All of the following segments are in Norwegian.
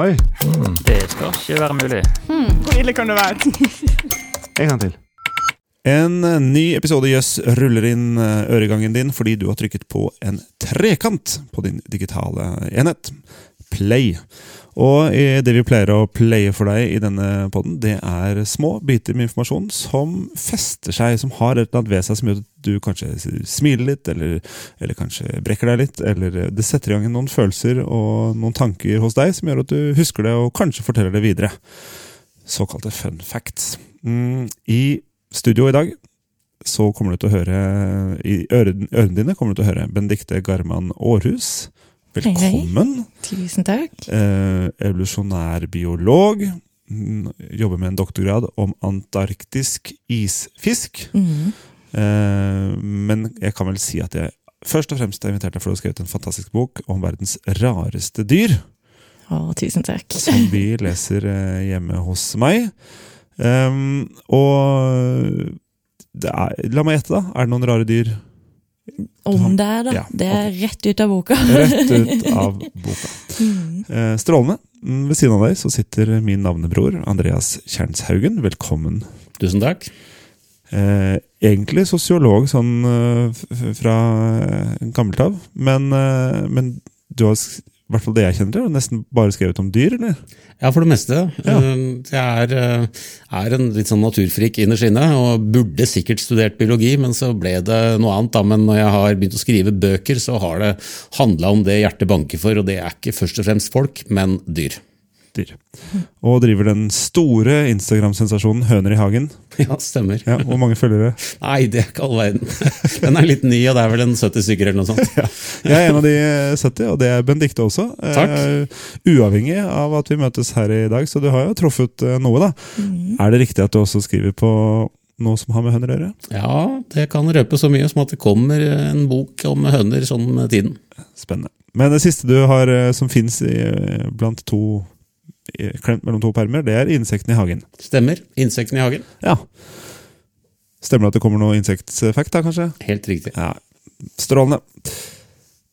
Oi, Det skal ikke være mulig. Hvor ille kan det være? en gang til. En eh, ny episode Jøss ruller inn eh, øregangen din fordi du har trykket på en trekant på din digitale enhet. Play. Og eh, det vi pleier å playe for deg i denne podden, det er små biter med informasjon som fester seg, som har et eller annet ved seg som gjør at du kanskje smiler litt, eller, eller kanskje brekker deg litt, eller eh, det setter i gang noen følelser og noen tanker hos deg som gjør at du husker det og kanskje forteller det videre. Såkalte fun facts. Mm, I studio i dag så kommer du til å høre I ørene, ørene dine kommer du til å høre Benedicte Garman Aarhus. Hei, hei. Velkommen. Tusen takk. Eh, evolusjonær biolog. Mm, Jobber med en doktorgrad om antarktisk isfisk. Mm. Eh, men jeg kan vel si at jeg først og fremst har invitert deg for å skrive skrevet en fantastisk bok om verdens rareste dyr. Å, tusen takk. som vi leser eh, hjemme hos meg. Ehm, og det er, la meg gjette, da. Er det noen rare dyr Om det er, da. Ja, Det er rett ut av boka. rett ut av boka? Eh, strålende. Mm, Ved siden av deg så sitter min navnebror Andreas Kjernshaugen. Velkommen. Tusen takk. Eh, egentlig sosiolog sånn eh, fra eh, gammelt av, men, eh, men du har i hvert fall det jeg kjenner til, nesten bare skrevet om dyr, eller? Ja, for det meste. Ja. Eh, Jeg er, eh, er en litt sånn naturfrik innerst inne, og burde sikkert studert biologi, men så ble det noe annet. da. Men når jeg har begynt å skrive bøker, så har det handla om det hjertet banker for, og det er ikke først og fremst folk, men dyr. Dyr. Og driver den store Instagram-sensasjonen Høner i hagen. Ja, stemmer. Ja, Hvor mange følgere? Nei, det er ikke all verden. Den er litt ny, og det er vel en 70 stykker eller noe sånt. Jeg er en av de 70, og det er Benedicte også. Takk. Eh, uavhengig av at vi møtes her i dag, så du har jo truffet eh, noe, da. Er det riktig at du også skriver på noe som har med høner å gjøre? Ja, det kan røpe så mye som at det kommer en bok om høner sånn med tiden. Spennende. Men det siste du har eh, som fins blant to Klemt mellom to permer, det er insektene i hagen. Stemmer. Insektene i hagen. Ja. Stemmer det at det kommer noe insektfact, da, kanskje? Helt riktig. Ja, strålende.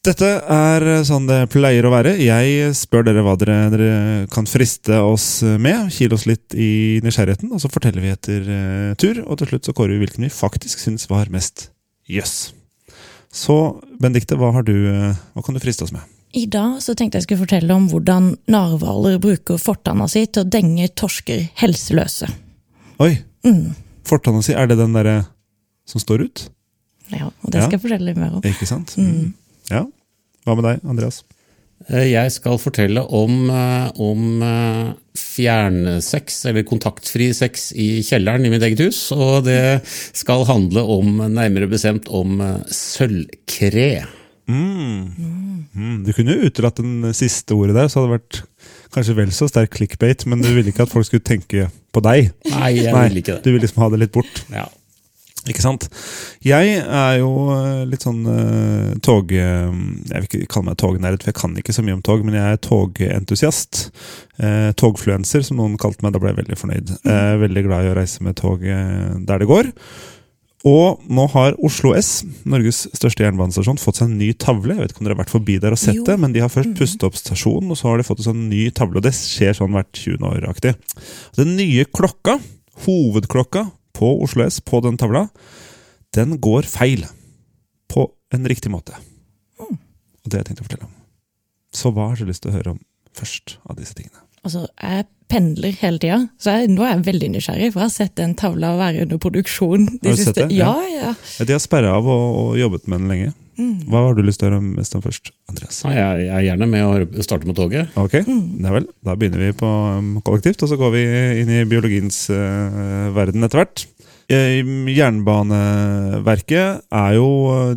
Dette er sånn det pleier å være. Jeg spør dere hva dere, dere kan friste oss med. Kile oss litt i nysgjerrigheten, og så forteller vi etter uh, tur. Og til slutt så kårer vi hvilken vi faktisk syns var mest jøss. Så Benedicte, hva, har du, uh, hva kan du friste oss med? I dag så tenkte jeg skulle fortelle om hvordan narhvaler bruker fortanna si til å denge torsker helseløse. Oi! Mm. Fortanna si, er det den derre som står ut? Ja, og det Ja. skal jeg fortelle litt mer om. Ikke sant? Mm. Ja. Hva med deg, Andreas? Eh, Jeg skal fortelle om, eh, om eh, fjernsex, eller kontaktfri sex i kjelleren i mitt eget hus. Og det skal handle om, nærmere bestemt, om sølvkre. Mm. Mm. Du kunne jo utelatt den siste ordet der, så hadde det vært kanskje vel så sterk clickbait, men du ville ikke at folk skulle tenke på deg. Nei, jeg Nei, ville ikke det. Du ville liksom ha det litt bort. Ja. Ikke sant? Jeg er jo eh, litt sånn uh, tog... eh, jeg vil ikke kalle meg tognerd, for jeg kan ikke så mye om tog, men jeg er togentusiast. Uh, togfluencer, som noen kalte meg. Da ble jeg veldig fornøyd. Veldig glad i å reise med tog der det går. Og nå har Oslo S, Norges største jernbanestasjon, fått seg en ny tavle. Jeg vet ikke om dere har vært forbi der og sett Jo. det, men de har først pustet opp stasjonen, og så har de fått en sånn ny tavle. Og det skjer sånn hvert 20. år-aktig. Den nye klokka, hovedklokka på Oslo S, på den tavla, den går feil. På en riktig måte. Og det har jeg tenkt å fortelle om. Så hva har du lyst til å høre om først av disse tingene? Altså, jeg pendler hele tida, så jeg, nå er jeg veldig nysgjerrig, for jeg har sett den tavla være under produksjon de Har du sett det? Ja, Ja. ja. Ja, De har sperra av og, og jobbet med den lenge. Mm. Hva har du lyst til å høre mest om først, Andreas? Ja, Jeg jeg er gjerne med å starte med toget. Ok, Nei vel. Da begynner vi på um, kollektivt, og så går vi inn i biologiens uh, verden etter hvert. Eh, Jernbaneverket er jo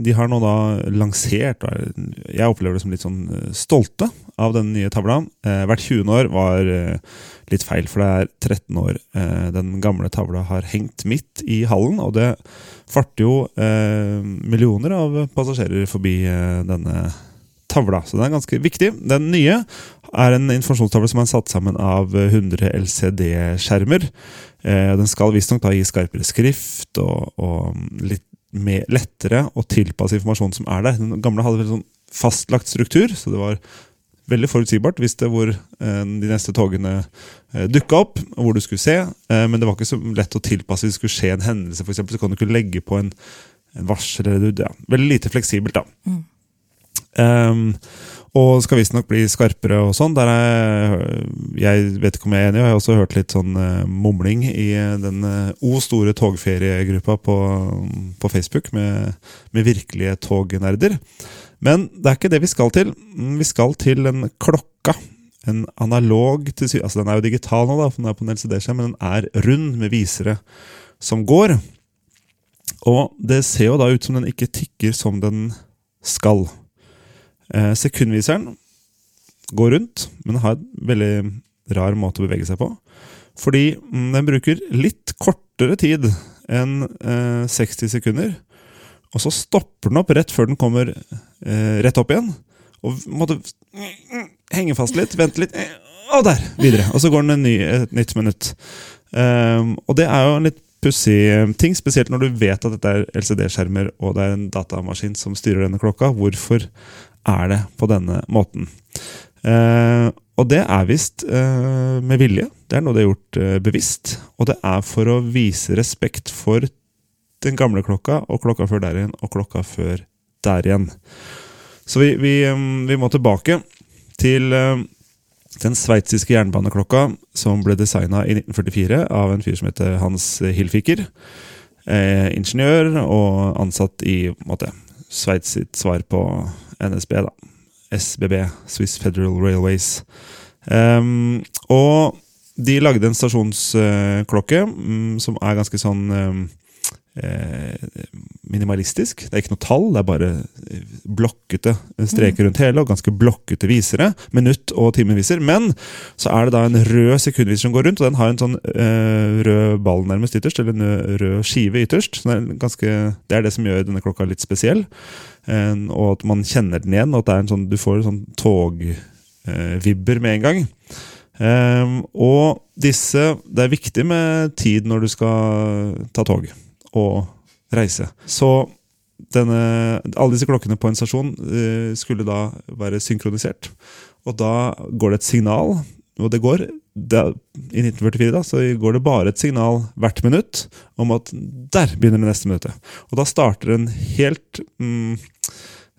De har nå da lansert er- Jeg opplever det som litt sånn eh, stolte av den nye tavla. Eh, hvert 20. år var litt feil, for det er 13 år den gamle tavla har hengt midt i hallen. Og det farter jo millioner av passasjerer forbi denne tavla, så den er ganske viktig. Den nye er en informasjonstavle som er satt sammen av 100 LCD-skjermer. Eh, den skal visstnok gi skarpere skrift og, og litt mer, lettere å tilpasse informasjonen som er der. Den gamle hadde veldig sånn fastlagt struktur, så det var veldig forutsigbart. Visste hvor eh, de neste togene eh, dukka opp, og hvor du skulle se. Eh, men det var ikke så lett å tilpasse hvis det skulle skje en hendelse, eksempel, så kan du ikke legge på en, en varsel. eller Ja, veldig lite fleksibelt, da. Ehm, og skal visstnok bli skarpere og sånn. Der er Jeg vet ikke om jeg er enig, og jeg har også hørt litt sånn uh, mumling i eh, den uh, O store togferiegruppa på, på Facebook med, med virkelige tognerder. Men det er ikke det vi skal til. Mm, Vi skal til en klokka. En analog til Altså Den er jo digital nå, da, for den er på en LCD-skjerm, men den er rund med visere som går. Og det ser jo da ut som den ikke tikker som den skal. Eh, sekundviseren går rundt, men har en veldig rar måte å bevege seg på. Fordi mm, den bruker litt kortere tid enn eh, 60 sekunder. Og så stopper den opp rett før den kommer eh, rett opp igjen. Og måtte henge fast litt, vente litt, eh, og der! Videre. Og så går den en ny, et nytt minutt. Og det er jo en litt pussig eh, ting, spesielt når du vet at dette er LCD-skjermer og det er en datamaskin som styrer denne klokka. Hvorfor er det på denne måten? Eh, og det er visst eh, med vilje. Det er noe de har gjort eh, bevisst. Og det er for å vise respekt for den gamle klokka og klokka før der igjen og klokka før der igjen. Så vi, vi, eh, vi må tilbake til eh, den sveitsiske jernbaneklokka som ble designa i 1944 av en fyr som heter Hans Hilfiker. Eh, ingeniør og ansatt i Sveits sitt svar på NSB. da. SBB, Swiss Federal Railways. Um, og de lagde en stasjonsklokke um, som er ganske sånn um, eh, minimalistisk. Det er ikke noe tall, det er bare eh, blokkete streker rundt hele, og ganske blokkete visere. Minutt- og timeviser. Men så er det da en rød sekundviser som går rundt, og den har en sånn øh, rød ball nærmest ytterst, eller en rød skive ytterst. Det, er ganske, det er det som gjør denne klokka litt spesiell. Eh, og at man kjenner den igjen, og at sånn, du får sånn togvibber med en gang. Ehm, og disse Det er viktig med tid når du skal ta tog og reise. Så denne, alle disse klokkene på en stasjon eh, skulle da være synkronisert. Og da går det et signal, og det går det, I 1944 da, så går det bare et signal hvert minutt om at der begynner det neste minuttet. Og da starter en helt mm,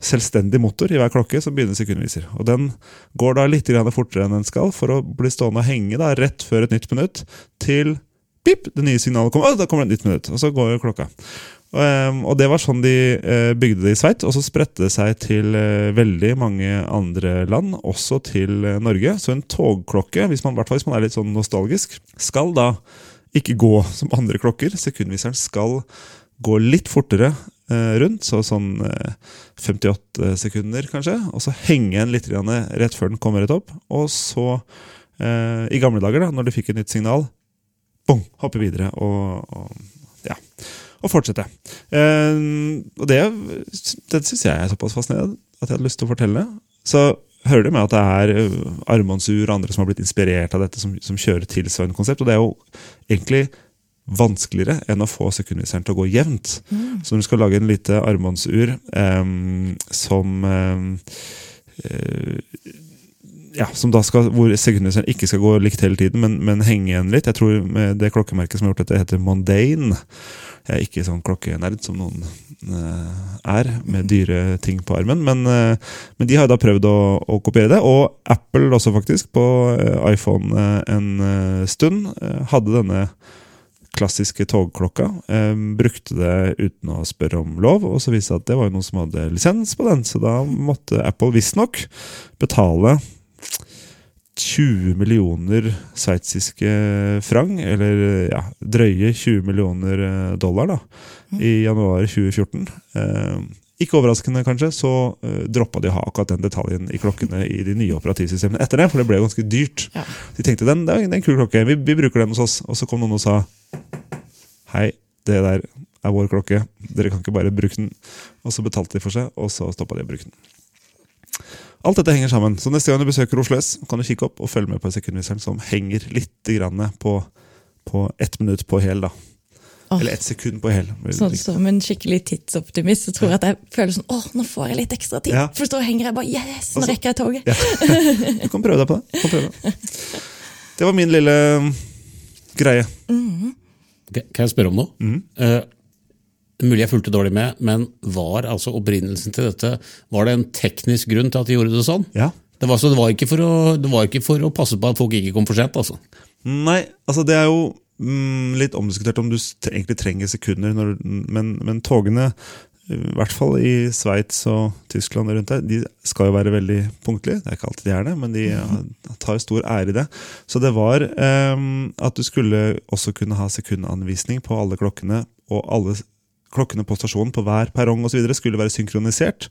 selvstendig motor i hver klokke som begynner sekundviser. Og den går da litt fortere enn den skal, for å bli stående og henge da, rett før et nytt minutt, til pip, det nye signalet kommer. og da kommer det et nytt minutt, og så går klokka. Og, og det var sånn de eh, bygde det i Sveits, og så spredte det seg til eh, veldig mange andre land, også til eh, Norge. Så en togklokke, hvis man, hvis man er litt sånn nostalgisk, skal da ikke gå som andre klokker. Sekundviseren skal gå litt fortere rundt, så sånn eh, 58 sekunder kanskje. Og så henge en litt rett før den kommer rett opp. Og så, i gamle dager, da, når du fikk et nytt signal, bong, hoppe videre og, og ja, og fortsette. Eh, og det, det syns jeg er såpass fascinerende at jeg hadde lyst til å fortelle. Så hører du med at det er eh, armbåndsur og andre som har blitt inspirert av dette, som, som kjører tilsvarende konsept. Og det er jo egentlig vanskeligere enn å få sekundviseren til å gå jevnt. Så når du skal lage en lite armbåndsur eh, som eh, eh, ja, som da skal, Hvor sekundviseren ikke skal gå likt hele tiden, men, men henge igjen litt. Jeg tror Det klokkemerket som har gjort dette, heter Mondane. Jeg er ikke sånn klokkenerd som noen eh, er, med dyre ting på armen. Men, eh, men de har da prøvd å, å kopiere det. Og Apple også, faktisk, på eh, iPhone en stund, hadde denne klassiske togklokka. Brukte det uten å spørre om lov, og så viste det at det var noen som hadde lisens på den. Så da måtte Apple visstnok betale 20 millioner sveitsiske frang, eller ja, drøye 20 millioner eh, dollar, da, i januar 2014. Eh, ikke overraskende, kanskje, så uh, droppa de å ha akkurat den detaljen i klokkene i de nye operativsystemene etter det, for det ble ganske dyrt. Ja. De tenkte den, det er en kul klokke, vi, vi bruker den hos oss. Og så kom noen og sa hei, det der er vår klokke, dere kan ikke bare bruke den. Og så betalte de for seg, og så stoppa de å bruke den. Alt dette henger sammen. Så neste gang du besøker Oslo S, kan du kikke opp og følge med på sekundviseren som henger litt grann på, på ett minutt på hel. da. Eller ett sekund på hel. Sånn som en skikkelig tidsoptimist, så tror jeg at jeg føler sånn Åh, nå får jeg litt ekstra tid! Ja. For så henger jeg bare Yes, nå rekker jeg toget! Ja. Du kan prøve deg på det. Kan prøve. det. Var min lille mm, greie. Ok, Kan jeg spørre om noe? Mm. Eh, mulig jeg fulgte dårlig med, men var altså opprinnelsen til dette Var det en teknisk grunn til at de gjorde det sånn? Ja. Det var, så det var, ikke for å, det var ikke for å passe på at folk ikke kom for sent, altså. Nei, altså det er jo mm, litt omdiskutert om du egentlig trenger sekunder, når, men, men togene, i hvert fall i Sveits og Tyskland og rundt der, de skal jo være veldig punktlige. Det er ikke alltid de er det, men de tar stor ære i det. Så det var ehm, at du skulle også kunne ha sekundanvisning på alle klokkene, og alle klokkene på stasjonen på hver perrong videre skulle være synkronisert.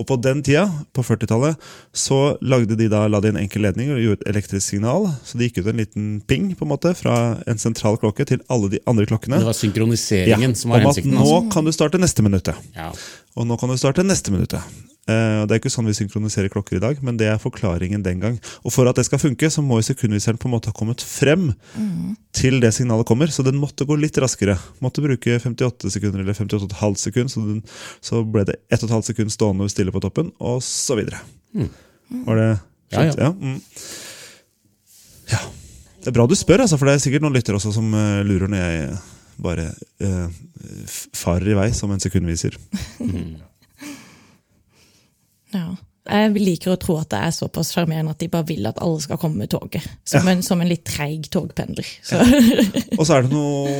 Og på den tida, på 40-tallet, så lagde de da, la de en enkel ledning og gjorde et elektrisk signal. Så det gikk ut en liten ping på en måte fra en sentral klokke til alle de andre klokkene. Det var synkroniseringen som var om at hensikten. nå Altså. kan du starte neste minuttet. Ja. Og nå kan du starte neste minuttet. Eh, og det er ikke sånn vi synkroniserer klokker i dag, men det er forklaringen den gang. Og for at det skal funke, så må jo sekundviseren på en måte ha kommet frem til det signalet kommer. Så den måtte gå litt raskere. Måtte bruke 58 sekunder eller 58,5 sekunder, så, den, så ble det 1,5 sekund stående stille på toppen, og så videre. Var det Ja, skjønt? ja. Ja, mm. ja. Det er bra du spør, altså, for det er sikkert noen lyttere også som uh, lurer når jeg bare uh, farer i vei som en sekundviser. Ja. Jeg liker å tro at det er såpass sjarmerende at de bare vil at alle skal komme med toget. Som, en, som en litt treig togpendler. Så. Og så er det noe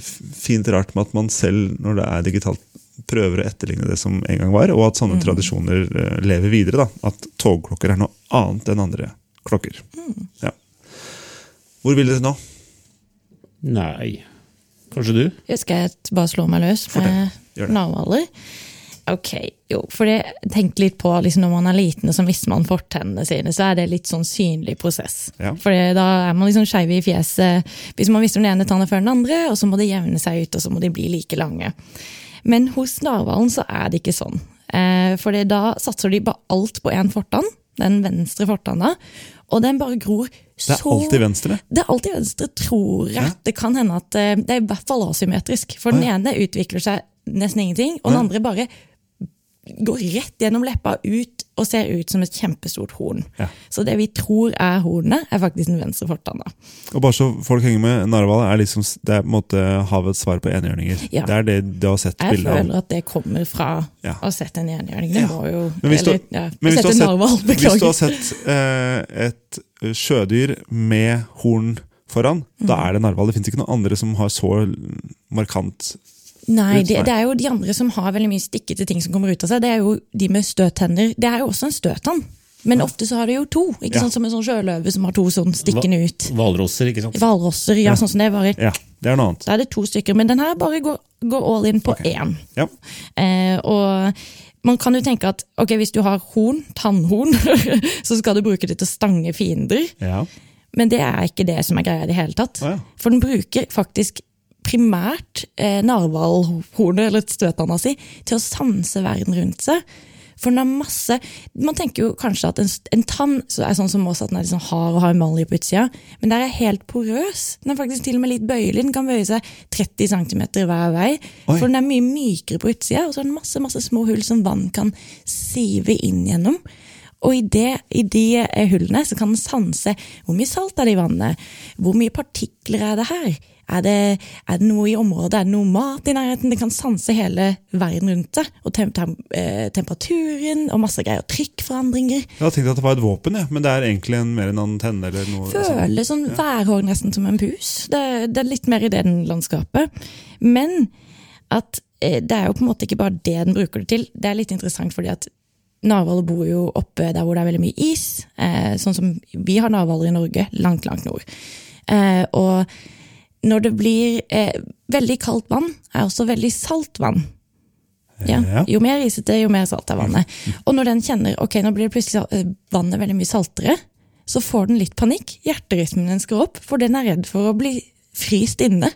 f- fint rart med at man selv, når det er digitalt, prøver å etterligne det som en gang var, og at sånne tradisjoner eh, lever videre. da, At togklokker er noe annet enn andre klokker. Ja. Hvor vil dere nå? Nei Kanskje du? Jeg Skal bare slå meg løs med Gjør narhvaler? Ok, jo, for jeg tenk litt på liksom når man er liten og så mister man fortennene sine, så er det litt sånn synlig prosess. Ja. For da er man liksom skeiv i fjeset hvis man mister den ene tanna før den andre, og så må det jevne seg ut, og så må de bli like lange. Men hos narhvalen så er det ikke sånn. Eh, for da satser de bare alt på én fortann, den venstre fortanna, og den bare gror så Det er alltid venstre. det er alltid venstre, tror jeg. Ja. Det kan hende at eh, det er i hvert fall asymmetrisk. For den ja. ene utvikler seg nesten ingenting, og den andre bare går rett gjennom leppa ut og ser ut som et kjempestort horn. Ja. Så det vi tror er hornet, er faktisk den venstre fortanna. Og bare så folk henger med, narhval er liksom det er på en måte havets svar på enhjørninger. Ja. Det er det du har sett Jeg bilde av. føler at det kommer fra Ja. å ha sett en enhjørning. Det må jo Men hvis eller, ja, men hvis du, sett, hvis du har sett eh, et sjødyr med horn foran, da Mm. er det narhval. Det fins ikke noen andre som har så markant Nei, det, det er jo de andre som har veldig mye stikkete ting som kommer ut av seg. Det er jo de med støttenner. Det er jo også en støttann. Men ofte så har de jo to, ikke Ja. sånn som en sånn sjøløve som har to sånn stikkende ut. Hvalrosser, ikke sant? Valrosser, ja, sånn som det var. Ja, det er noe annet. Da er det to stykker, men den her bare går, går all in på Ok. én. Ja. Eh, og man kan jo tenke at ok, hvis du har horn, tannhorn, så skal du bruke det til å stange fiender. Ja. Men det er ikke det som er greia i det hele tatt. Ja. For den bruker faktisk primært eh, narhvalhornet, eller støtanna si, til å sanse verden rundt seg. For den har masse Man tenker jo kanskje at en, en tann så er sånn som oss, at den er sånn hard og har emalje på utsida, men den er helt porøs. Den er faktisk til og med litt bøyelig. Den kan bøye seg 30 cm hver vei. Oi. For den er mye mykere på utsida, og så er det masse, masse små hull som vann kan sive inn gjennom. Og i, det, i de eh, hullene så kan den sanse hvor mye salt er det i vannet, hvor mye partikler er det her, er det, er det noe i området, er det noe mat i nærheten? Det kan sanse hele verden rundt seg, og tem tem eh, temperaturen og masse greier, og trykkforandringer. Jeg hadde tenkt at det var et våpen, ja, men det er egentlig en, mer en antenne eller noe sånt. Føles sånn værhår nesten som en pus. Det, det er litt mer i det landskapet. Men at eh, det er jo på en måte ikke bare det den bruker det til. Det er litt interessant fordi at narhvaler bor jo oppe der hvor det er veldig mye is. Eh, sånn som vi har narhvaler i Norge, langt, langt nord. Eh, og når det blir eh, veldig kaldt vann, er også veldig salt vann. Ja. Jo mer isete, jo mer salt er vannet. Og når den kjenner ok, nå blir det plutselig vannet veldig mye saltere, så får den litt panikk. Hjerterytmen den skal opp, for den er redd for å bli fryst inne.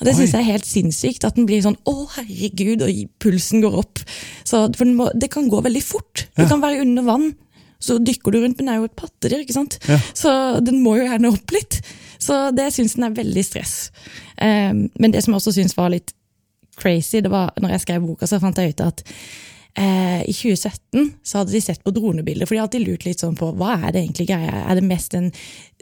Og Det syns jeg er helt sinnssykt. At den blir sånn 'å, herregud', og pulsen går opp. Så, for må, Det kan gå veldig fort. Du Ja. kan være under vann, så dykker du rundt, men det er jo et pattedyr. ikke sant? Ja. Så den må jo gjerne opp litt. Så det syns den er veldig stress. Um, men det som jeg også syns var litt crazy, det var når jeg skrev boka, så fant jeg ut at eh, i 2017 så hadde de sett på dronebilder, for de har alltid lurt litt sånn på hva er det egentlig greia? Er det mest en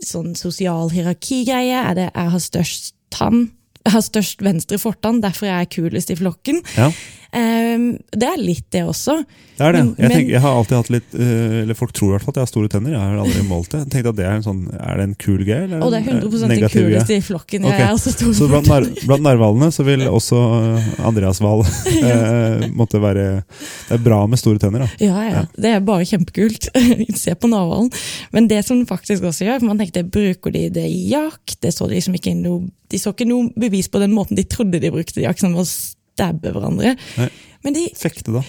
sånn sosial hierarkigreie? Er det jeg har størst tann? Jeg har størst venstre fortann, derfor er jeg kulest i flokken. Ja, Um, det er litt det også. det er det. Men- Jeg, tenker, jeg har alltid hatt litt eh, Eller folk tror i hvert fall at jeg har store tenner. Jeg har aldri målt det. Jeg tenkte at det Er en sånn, er det en kul greie? Eller Og det er 100 eh, det kuleste i flokken. Jeg Ok. er også stor Så blant, nar blant narhvalene så vil også eh, Andreas Wahl eh, måtte være Det er bra med store tenner, da. Ja, ja. Det er bare kjempekult. Se på narhvalen. Men det som faktisk også gjør, for man tenkte bruker de det i jakt? Det så de liksom ikke noe, de så ikke noe bevis på den måten de trodde de brukte de aksene, var å stabbe hverandre. Nei. Men de, Fekte, da.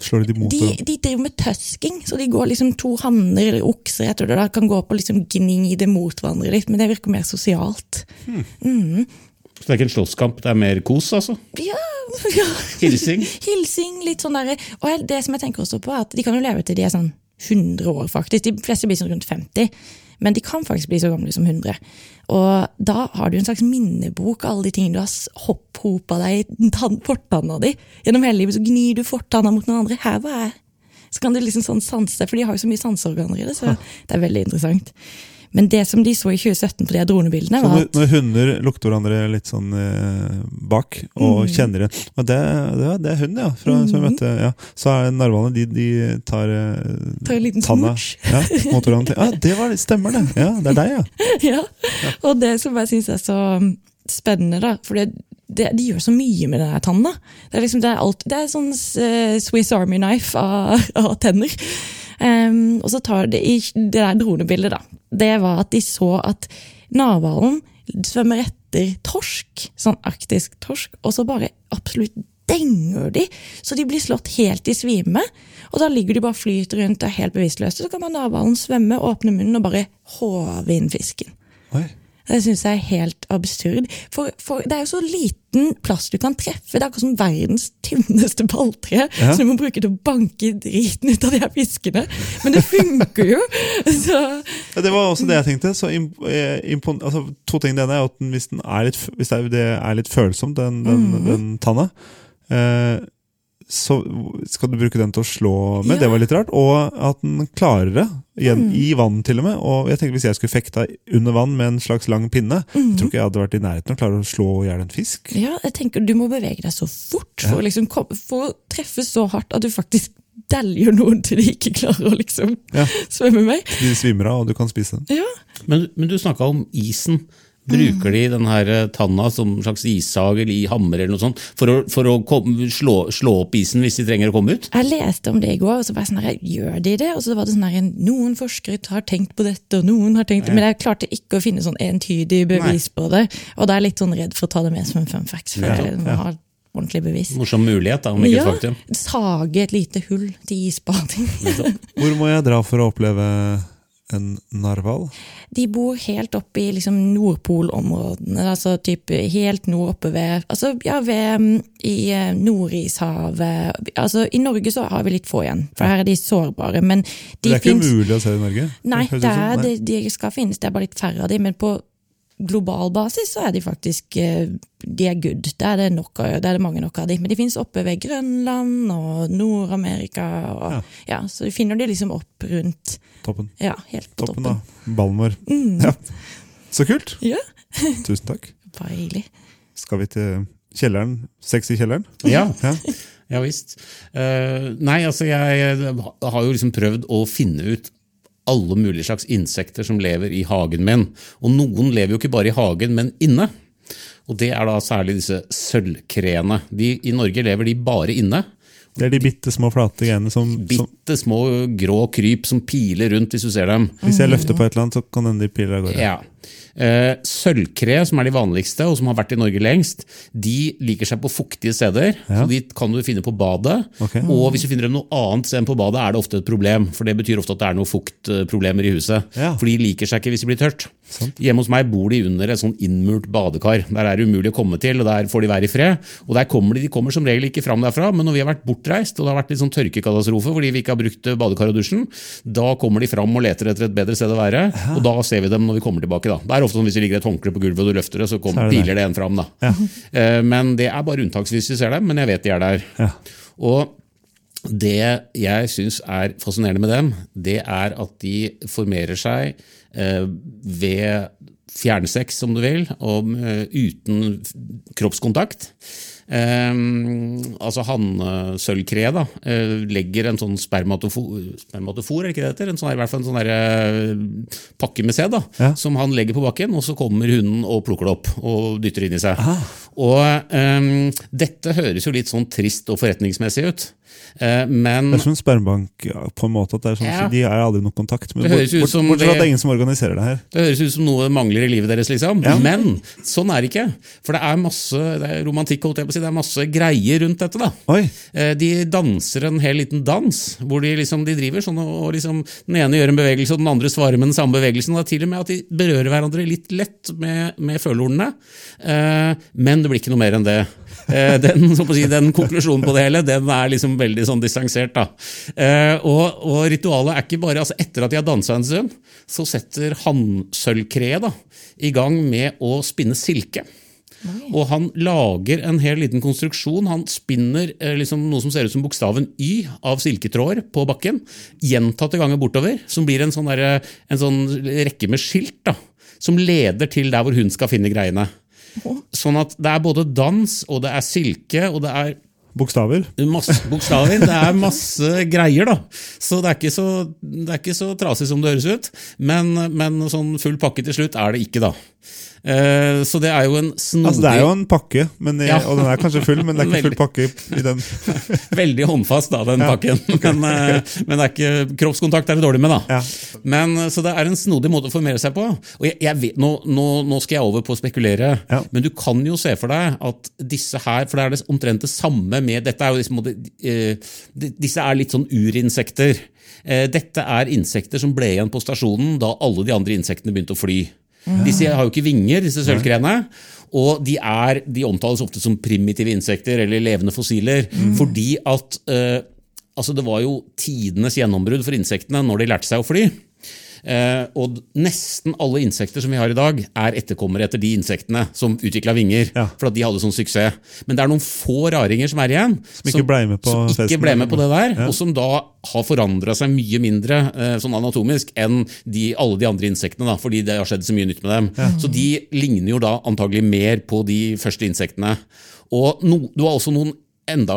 Slår de mot de, de driver med tøsking, så de går liksom to hanner eller okser etter det, da, kan gå på liksom gni det mot hverandre litt, men det virker mer sosialt. Så det er ikke en slåsskamp, det er mer kos, altså? Ja, ja. Hilsing? Hilsing, litt sånn derre Og det som jeg tenker også på, er at de kan jo leve til de er sånn 100 år, faktisk. De fleste blir sånn rundt 50. Men de kan faktisk bli så gamle som 100. Og da har du en slags minnebok av alle de tingene du har hopphopa deg i tann- fortanna di. Gjennom hele livet så gnir du fortanna mot noen andre. Her var jeg. Så kan du liksom sånn sanse, for de har jo så mye sanseorganer i det. Så det er veldig interessant. Men det som de så i 2017 på de dronebildene, var at når hunder lukter hverandre litt sånn eh, bak, og Mm. kjenner det og det, det, det er hund, ja. Fra, Som jeg møtte, ja. Så er narhvalene de, de tar, eh, Tar en liten tanna ja, mot hverandre. Ja, det var, stemmer det! Ja, det er deg, ja. ja. Og det som jeg syns er så um, spennende, da For det, det, de gjør så mye med den her tanna. Det er liksom, det er, alt, det er sånn uh, Swiss Army knife av, av tenner. Em, og så tar de i det der dronebildet, da. Det var at de så at narhvalen svømmer etter torsk, sånn arktisk torsk, og så bare absolutt denger de, så de blir slått helt i svime. Og da ligger de bare og flyter rundt og er helt bevisstløse. Så kan man narhvalen svømme, åpne munnen og bare håve inn fisken. Oi. Det syns jeg er helt absurd. For, for det er jo så liten plass du kan treffe. Det er akkurat som verdens tynneste balltre. Ja. som du må bruke til å banke driten ut av de her fiskene. Men det funker jo! Så Ja, det var også det jeg tenkte. Så eh, altså, to ting. Det ene er at den, hvis, den er litt, hvis det er, litt følsomt, den, den, Mhm. den tanna, eh, så skal du bruke den til å slå med. Ja. Det var litt rart. Og at den klarer det. Igjen, mm. I vann, til og med. Og jeg tenker Hvis jeg skulle fekta under vann med en slags lang pinne, mm. jeg tror ikke jeg hadde vært i nærheten av å klare å slå i hjel en fisk. ja, jeg tenker du må bevege deg så fort for, å liksom, for å treffe så hardt at du faktisk deljer noen til de ikke klarer å liksom Ja. svømme med. De svimmer av, og du kan spise den. Ja. Men, men du snakka om isen. Bruker de den her eh, tanna som en slags issag eller i hammer eller noe sånt for å, for å kom, slå, slå opp isen hvis de trenger å komme ut? Jeg leste om det i går, og så var jeg sånn her, gjør de det? Og så var det sånn her, noen forskere har tenkt på dette, og noen har tenkt Men jeg klarte ikke å finne sånn entydig bevis på det. Og da er jeg litt sånn redd for å ta det med som en fun fact. For jeg ja. Har ordentlig bevis. Morsom mulighet, da, om ikke et Ja, faktum. sage et lite hull til isbading. Hvor må jeg dra for å oppleve en narhval? De bor helt oppe i liksom Nordpolområdene, altså typ helt nord oppe ved Altså ja, ved mm, i eh, Nordishavet Altså I Norge så har vi litt få igjen, for her er de sårbare. Men de det er ikke finnes- mulig å se i Norge? Nei, det er, det, de skal finnes, det er bare litt færre av de, men på global basis så er de faktisk eh, de er good. Det er det, nok, det er det mange nok av de. Men de finnes oppe ved Grønland og Nord-Amerika. Ja. ja. Så du finner de liksom opp rundt Toppen. Ja, helt på Toppen toppen. av ballen vår. Mm. Ja. Så kult! Ja, Tusen takk. bare hyggelig. Skal vi til kjelleren? Sex i kjelleren? Ja, Ja. ja visst. Uh, nei, altså jeg har jo liksom prøvd å finne ut alle mulige slags insekter som lever i hagen min. Og noen lever jo ikke bare i hagen, men inne. Og det er da særlig disse sølvkreene. De, I Norge lever de bare inne. Det er de bitte små flate greiene som, som Bitte små grå kryp som piler rundt hvis du ser dem. Hvis jeg løfter på et eller annet, så kan hende de piler av gårde. Ja. Eh, sølvkre, som er de vanligste, og som har vært i Norge lengst, de liker seg på fuktige steder. Ja. Så De kan du finne på badet. Okay. Og hvis du finner dem noe annet sted enn på badet, er det ofte et problem. For det betyr ofte at det er noen fuktproblemer i huset. Ja. For de liker seg ikke hvis de blir tørt. Hjemme hos meg bor de under et sånn innmurt badekar. Der er det umulig å komme til, og der får de være i fred. Og der kommer de, de kommer som regel ikke fram derfra, men når vi har vært bortreist, og det har vært litt sånn tørkekatastrofe fordi vi ikke har brukt badekar og dusjen, da kommer de fram og leter etter et bedre sted å være, og da ser vi dem når vi kommer tilbake. da. Det er ofte sånn hvis det ligger et håndkle på gulvet og du løfter det, så, kommer, så det piler det en fram. da. Ja. Eh, Men det er bare unntaksvis vi ser dem, men jeg vet de er der. Ja. Og det jeg syns er fascinerende med dem, det er at de formerer seg ved fjernsex, om du vil, og eh, uten kroppskontakt. Eh, altså Hannsølvkreet da, eh, legger en sånn spermatofor, spermatofor er det ikke det heter? En sånn, I hvert fall en sånn der, eh, pakke med sæd Ja. som han legger på bakken, og så kommer hunden og plukker det opp og dytter inn i seg. Og eh, Dette høres jo litt sånn trist og forretningsmessig ut. Eh, men Det er som en spermbank ja, på en måte. at det er sånn, Ja. De er aldri noe kontakt. Men Det høres ut som bort, fra at det- det er ingen som organiserer det her. Det høres ut som noe mangler i livet deres, liksom. Ja. Men sånn er det ikke. For det er masse det er romantikk, holdt jeg på å si. Det er masse greier rundt dette. da. Oi! Eh, De danser en hel liten dans, hvor de, liksom, de driver sånn og og liksom, den ene gjør en bevegelse, og den andre svarer med den samme bevegelsen. og Det er til og med at de berører hverandre litt lett med, med følehornene. Eh, men det blir ikke noe mer enn det. Eh, den, si, den konklusjonen på det hele den er liksom veldig sånn distansert. da. Eh, og, og ritualet er ikke bare altså Etter at de har dansa en stund, så setter hannsølvkreet i gang med å spinne silke. Og han lager en hel liten konstruksjon. Han spinner eh, liksom noe som ser ut som bokstaven Y av silketråder på bakken, gjentatte ganger bortover, som blir en sånn, der, en sånn rekke med skilt da, som leder til der hvor hun skal finne greiene. Sånn at det er både dans, og det er silke, og det er Bokstaver. Masse bokstaver. Det er masse greier, da. Så det er ikke så, det er ikke så trasig som det høres ut. Men, men sånn full pakke til slutt er det ikke, da. Eh, så det er jo en snodig Altså, det er jo en pakke, men, i- Ja. og den er kanskje full, men det er ikke full pakke i den. Veldig håndfast, da, den pakken. Men, eh, men det er ikke, kroppskontakt er det dårlig med, da. Ja. Men, eh, så det er en snodig måte å formere seg på. Og jeg, jeg vet, nå, nå, nå skal jeg over på å spekulere, Ja. men du kan jo se for deg at disse her For det er det omtrent det samme med Dette er jo liksom, Disse er litt sånn urinsekter. Dette er insekter som ble igjen på stasjonen da alle de andre insektene begynte å fly. Disse har jo ikke vinger, disse sølvkreene. Og de, er, de omtales ofte som primitive insekter eller levende fossiler. Fordi at eh, altså det var jo tidenes gjennombrudd for insektene når de lærte seg å fly. Eh, og nesten alle insekter som vi har i dag, er etterkommere etter de insektene som utvikla vinger. Ja. For at de hadde sånn suksess. Men det er noen få raringer som er igjen. Som ikke ble med på festen. ble med på det der, Ja. og som da har forandra seg mye mindre eh, sånn anatomisk enn de, alle de andre insektene. Da, fordi det har skjedd så mye nytt med dem. Så de ligner jo da antagelig mer på de første insektene. Og no, du har også noen enda,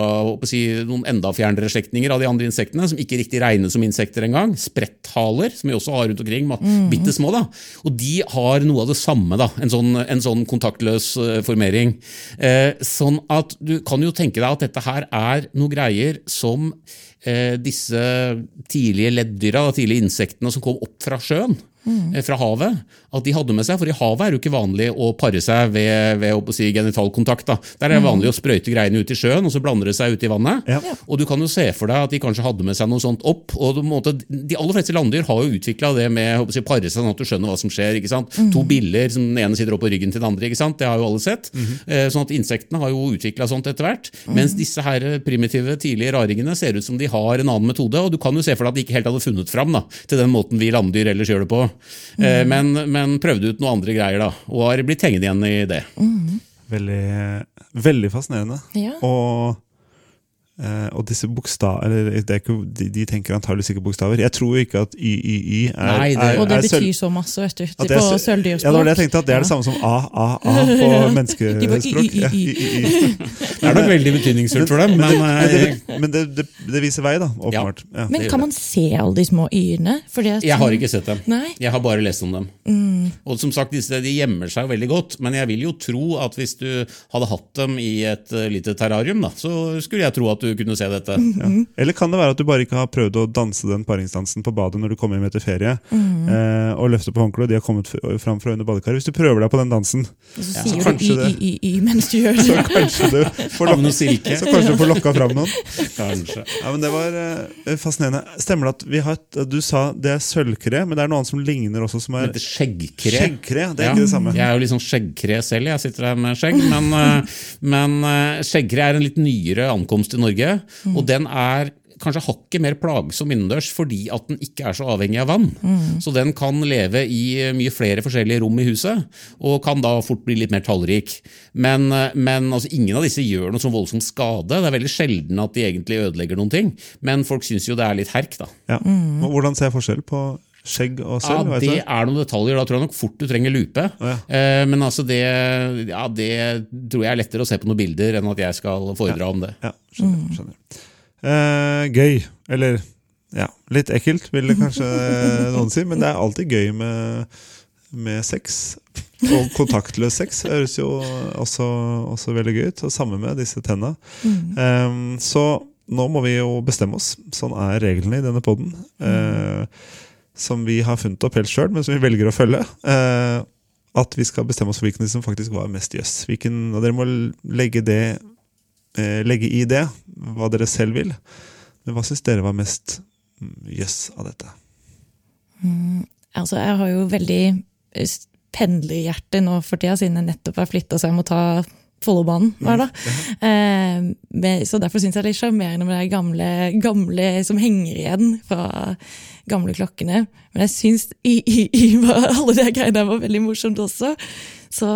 si, noen enda fjernere slektninger av de andre insektene, som ikke riktig regnes som insekter engang. Spretthaler, som vi også har rundt omkring. ma- Bitte små, da. Og de har noe av det samme. da, En sånn, en sånn kontaktløs eh, formering. Eh, sånn at du kan jo tenke deg at dette her er noe greier som eh, disse tidlige leddyra, tidlige insektene som kom opp fra sjøen, eh, fra havet, at de hadde med seg. For i havet er det jo ikke vanlig å pare seg ved, ved å si, genitalkontakt. Da. Der er det vanlig å sprøyte greiene ut i sjøen, og så blander det seg ut i vannet. Ja. Og du kan jo se for deg at de kanskje hadde med seg noe sånt opp. og på en måte, De aller fleste landdyr har jo utvikla det med å si, pare seg, sånn at du skjønner hva som skjer. ikke sant? To biller, som den ene sitter opp på ryggen til den andre. ikke sant? Det har jo alle sett. Eh, Sånn at Insektene har jo utvikla sånt etter hvert. Mens disse her primitive, tidlige raringene ser ut som de har en annen metode. Og du kan jo se for deg at de ikke helt hadde funnet fram da, til den måten vi landdyr ellers gjør det på. Eh, Men, men prøvde ut noen andre greier, da. Og har blitt hengende igjen i det. Veldig, veldig fascinerende. Ja. Og, eh, og disse bokstav... Eller det er ikke, de, de tenker antakeligvis ikke bokstaver. Jeg tror ikke at YYY er, Nei, det- er, Og det er betyr så masse, vet du. det På sølvdyrspråk. Ja, det var det jeg tenkte, at det er det samme som A, A, A på menneskespråk. Ja. Det er nok veldig betydningsfullt for dem, men Men, eh, det, men det, det, det viser vei, da, åpenbart. Ja. Men kan man se alle de små y-ene? Jeg har ikke sett dem. Nei. Jeg har bare lest om dem. Og som sagt, disse de gjemmer seg veldig godt, men jeg vil jo tro at hvis du hadde hatt dem i et eh, lite terrarium, da, så skulle jeg tro at at du kunne se dette. Ja. Eller kan det være at du bare ikke har prøvd å danse den paringsdansen på badet når du kommer hjem etter ferie, eh, og løfter på håndkleet, og de har kommet fram fra under badekaret. Hvis du prøver deg på den dansen, så Ja, så kanskje det- mens du gjør så kanskje du får lokka, så kanskje du får lokka fram noen. Kanskje. Ja, men Det var eh, fascinerende. Stemmer det at vi har et, Du sa det er sølvkre, men det er noe annet som ligner også, som Det er heter skjeggkre. skjeggkre. Det er Ja, ikke det samme. Jeg er jo litt sånn skjeggkre selv, jeg sitter her med skjegg. Men, eh, men eh, skjeggkre er en litt nyere ankomst i Norge, og den er kanskje hakket mer plagsom innendørs fordi at den ikke er så avhengig av vann. Så den kan leve i eh, mye flere forskjellige rom i huset, og kan da fort bli litt mer tallrik. Men, eh, men altså, ingen av disse gjør noe sånn voldsom skade. Det er veldig sjelden at de egentlig ødelegger noen ting, men folk syns jo det er litt herk, da. Ja. Og Hvordan ser jeg forskjell på skjegg og sølv? Ja, Det er noen detaljer. Da tror jeg nok fort du trenger lupe. ja. Eh, Men altså det, ja, det tror jeg er lettere å se på noen bilder enn at jeg skal foredra om det. Ja, skjønner. skjønner. Eh, gøy. Eller ja, litt ekkelt, vil det kanskje noen si, men det er alltid gøy med, med sex. Og kontaktløs sex høres jo også, også veldig gøy ut. Og samme med disse tenna. Eh, så nå må vi jo bestemme oss. Sånn er reglene i denne poden. Som vi har funnet opp helt sjøl, men som vi velger å følge. Eh, at vi skal bestemme oss for hvilken som faktisk var mest jøss. Yes. Dere må legge det eh, legge i det hva dere selv vil. Men hva syns dere var mest jøss jøss av dette? Altså, jeg har jo veldig eh, pendlerhjerte nå for tida, siden jeg nettopp har flytta, så jeg må ta Follobanen dag. Eh, da. så derfor syns jeg det er litt sjarmerende med de gamle, gamle som henger igjen fra gamle klokkene. Men jeg syns i, i, i alle de greiene var veldig morsomt også. Så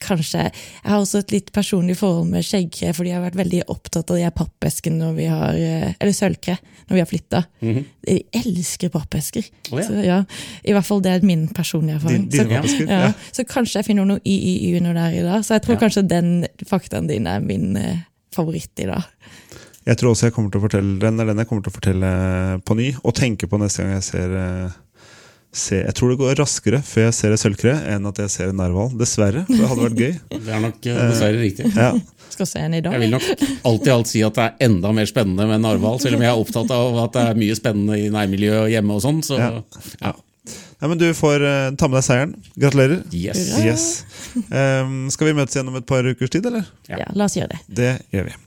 kanskje Jeg har også et litt personlig forhold med skjeggkre, fordi jeg har vært veldig opptatt av de pappeskene når vi har eh, Eller sølvkre, når vi har flytta. Jeg elsker pappesker. Oh, ja. Så, ja, I hvert fall det er min personlige erfaring. Din- din så, ja, så kanskje jeg finner noe YYY under der i dag. Så jeg tror kanskje den faktaen din er min eh, favoritt i dag. Jeg tror også jeg kommer til å fortelle den er den jeg kommer til å fortelle på ny, og tenke på neste gang jeg ser, eh, ser Jeg tror det går raskere før jeg ser et sølvkre enn at jeg ser en narhval. Dessverre. for Det hadde vært gøy. Det er nok eh, dessverre riktig. Ja. Skal se en i dag. Jeg vil nok alt i alt si at det er enda mer spennende med narhval, selv om jeg er opptatt av at det er mye spennende i nærmiljøet og hjemme og sånn. Så Ja. ja. Nei, men du får eh, ta med deg seieren. Gratulerer. Yes. Yes. Um, skal vi møtes igjen om et par ukers tid, eller? Ja. Ja, la oss gjøre det. Det gjør vi.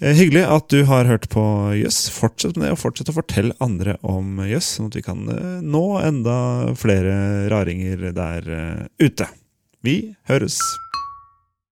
Eh, Hyggelig at du har hørt på Jøss. Fortsett med det, og fortsett å fortelle andre om Jøss, sånn at vi kan eh, nå enda flere raringer der eh, ute. Vi høres!